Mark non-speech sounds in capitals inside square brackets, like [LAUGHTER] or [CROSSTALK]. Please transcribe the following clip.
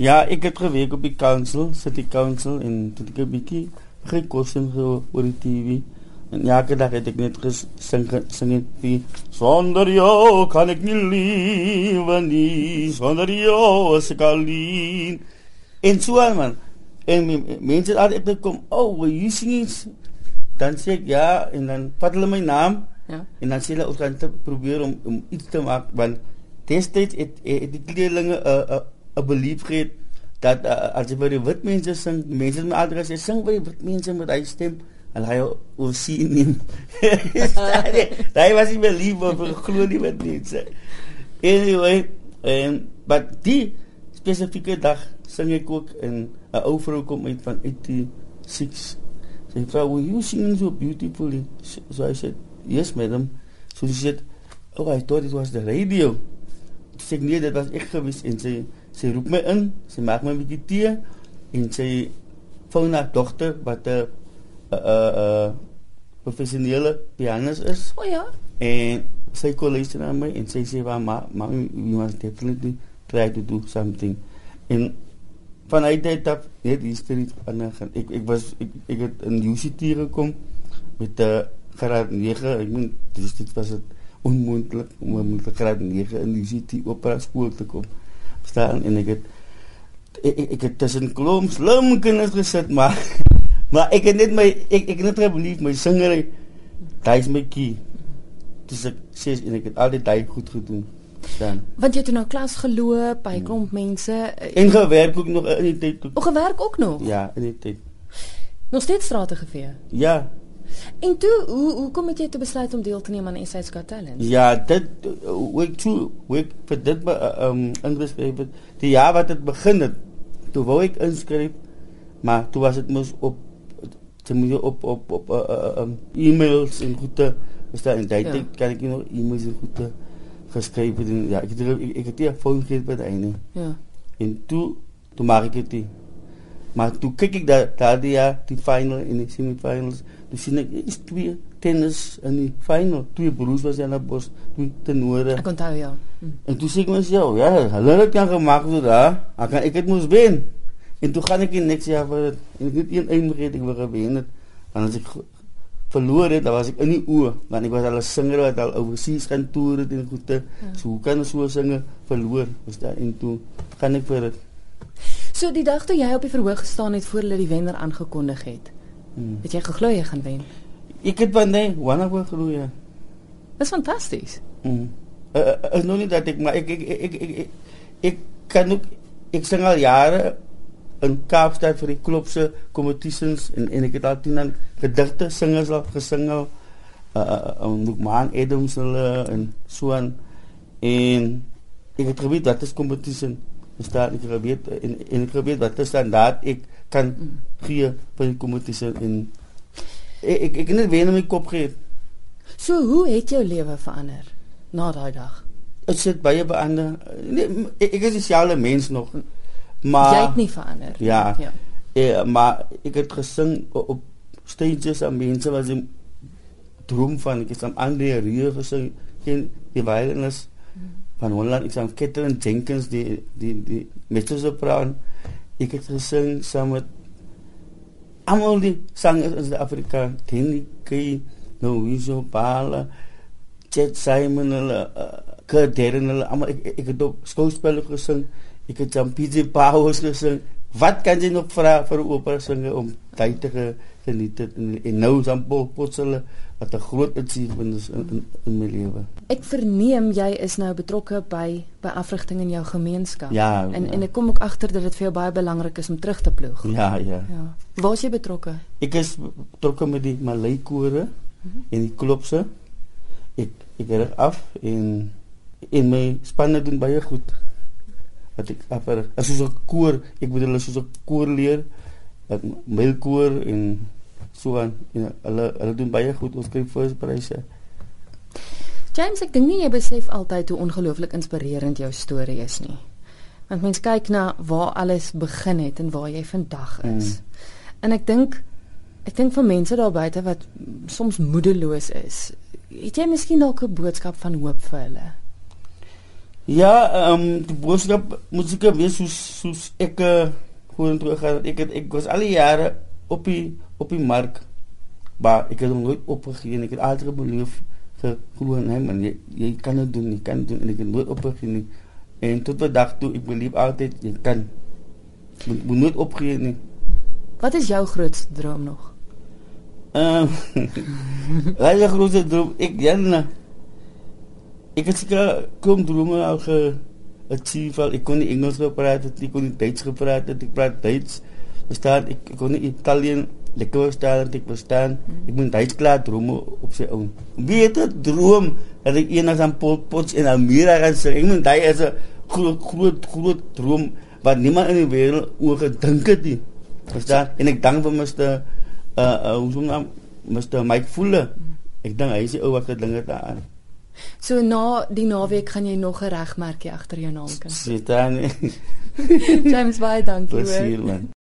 Ja, ek het gewerk op die council, city council en dit ek 'n bietjie gekosten so oor die TV. En elke dag het ek net gesing sing die sonder jou kan ek nie lewe nie sonder jou is ek alleen. En so aan man. En mense het altyd kom, "Oh, were you singing?" Dan sê ek ja en dan vat hulle my naam. Ja. En dan sê hulle ons gaan probeer om om iets te maak want destyds het, het, het die leerlinge 'n uh, uh, 'n belief gehad dat uh, as jy vir die wit mense sing, mense met adres sê sing vir die wit mense met hy stem en hy wil sien nie. [LAUGHS] Daai was nie belief of glo nie wat mense. Anyway, en but die spesifieke dag sing ek ook in 'n ou vrou kom uit van 86. Sy vra, "Were you singing so beautifully?" So I said, "Yes, madam." So she said, "Oh, I thought it was the radio." Sy sê, "Nee, dit was ek gewees." En sy sy roep my in, sy maak my 'n bietjie tee en sy foon haar dogter wat 'n 'n 'n professionele pianist is. O ja. En sy kon luister na my en sy sê, "Maar ma, ma, you must definitely try to do something." En van uit dit af net die storie aan ek ek was ek, ek het in UCT gekom met 'n uh, graad 9. Ek meen dis dit was dit onmoontlik om met 'n graad 9 in UCT opera skool te kom staan en ek het ek, ek, ek het tussen klomp slim kinders gesit maar maar ek het net my ek ek net belief my singer daai is my key. Dis ek sê en ek het al die daai goed gedoen. Dan. Want jy het nou klas geloop by klomp mense eh, en gewerk ook nog in die tyd o gewerk ook nog? Ja in die tyd. Nog steeds strate gevee? Ja En toe, hoe hoe kom jy te besluit om deel te neem aan SA's Got Talent? Ja, dit hoe ek toe, hoe ek vir dit ehm um, ingeskryf het. Die jaar wat dit begin het, toe wou ek inskryf, maar toe was dit mos op te moet op op op uh, uh, um, e-mails en goede is daar en daai ja. kan ek nog e-mails en goede geskryf het en ja, ek het ek, ek het hier foon gekry by daai nie. Ja. En toe toe maak ek dit. Maar toe kyk ek dat daai jaar die final en die semifinals Dus sien ek is twee tennis in die final, twee broers was aan die bos, twee tenore. Ek onthou ja. Hm. En toe sê ek myself, ja, hulle het kan gemaak so daar. Ek kan ek het moes wen. En toe gaan ek in niks jaar vir en ek het een eindig het ek wil gewen het. Want as ek verloor het, dan was ek in die oë, want ek was al 'n singer wat al overseas gaan toer het en goede. Ja. So hoe kan so 'n singer verloor? Was daar en toe gaan ek vir dit. So die dag toe jy op die verhoog gestaan het voor hulle die wenner aangekondig het. Hmm. Het jy geglo jy gaan wen? Ek het van nee, wanneer wou glo jy? Dis fantasties. Mm. Uh, uh, is nog nie dat ek maar ek ek ek ek, ek, ek, ek kan ook ek sing al jare in Kaapstad vir die klubse competitions en en ek het altyd dan gedigte singers al gesing al uh om uh, man Adams hulle en so aan en ek het geweet wat is competition daar ek geweet en, en ek geweet wat is standaard ek kan gee vir die kompetisie en ek ek, ek net weer in my kop gee. So hoe het jou lewe verander na daai dag? Dit sit baie verander. Nee, ek, ek is dieselfde mens nog. Maar jy het nie verander. Ja. Ja. Eh, maar ek het gesing op stages aan mense wat se droom van ek is aan Andre Rieu gesing in die violinist van Holland ek sê Catherine Jenkins die die die mezzo sopran ek het gesing saam met almal die sangers in Suid-Afrika, Tini Kay, Louise Bala, Chet Simon hulle uh, Kurt Darren hulle almal ek, ek het op skouspel gesing. Ek het Jampie Powers gesing. Wat kan jy nog vra vir singer om tyd te geniet en, en nou dan pot hulle wat 'n groot achievement is in, in, in my lewe. Ek verneem jy is nou betrokke by by afrigting in jou gemeenskap. Ja. En ja. en ek kom ook agter dat dit vir jou baie belangrik is om terug te ploeg. Ja, ja. Ja. Waar is jy betrokke? Ek is betrokke met die Malay kore mm -hmm. en die klopse. Ek ek ry af en in my spanne doen baie goed. Wat ek as so 'n koor, ek bedoel as so 'n koor leer, 'n meelkoor en so aan en hulle hulle doen baie goed ons kry first pryse. James, ek dink nie jy besef altyd hoe ongelooflik inspirerend jou storie is nie. Want mens kyk na waar alles begin het en waar jy vandag is. Mm. En ek dink ek dink vir mense daar buite wat soms moedeloos is, het jy miskien dalk 'n boodskap van hoop vir hulle? Ja, ehm um, die boodskap moet seker wees soos soos ek gaan. Ek het ek was al die jare op die op die mark. Maar ek het nooit opgegee en ek het altyd beloof geglo jy, jy kan dit doen, jy kan dit doen en ek het nooit opgegee nie. En tot vandag toe ek belief altyd jy kan moet, moet nooit opgee nie. Wat is jou grootste droom nog? Ehm [LAUGHS] Wat is jou grootste droom? Ek Janna ek het seker kom drome al ge achieve al ek kon nie Engels gepraat het ek kon nie Duits gepraat het ek praat Duits. Verstaan ek, ek kon nie Italiaan lekker verstaan ek verstaan. Ek moet Duits klaar drome op sy oom. Wie het 'n droom dat ek eendag aan Pol Pot in Amerika gaan sê ek moet daai is 'n groot groot groot droom wat niemand in die wêreld oor gedink het nie. Verstaan? En ek dank vir Mr uh uh hoe so nou? Mr Mike Fuller ek dink hy is die ou wat gedink het daaraan So na die naweek gaan jy nog 'n regmerkie agter jou naam kan sit. Sit dan. James baie dankie hoor.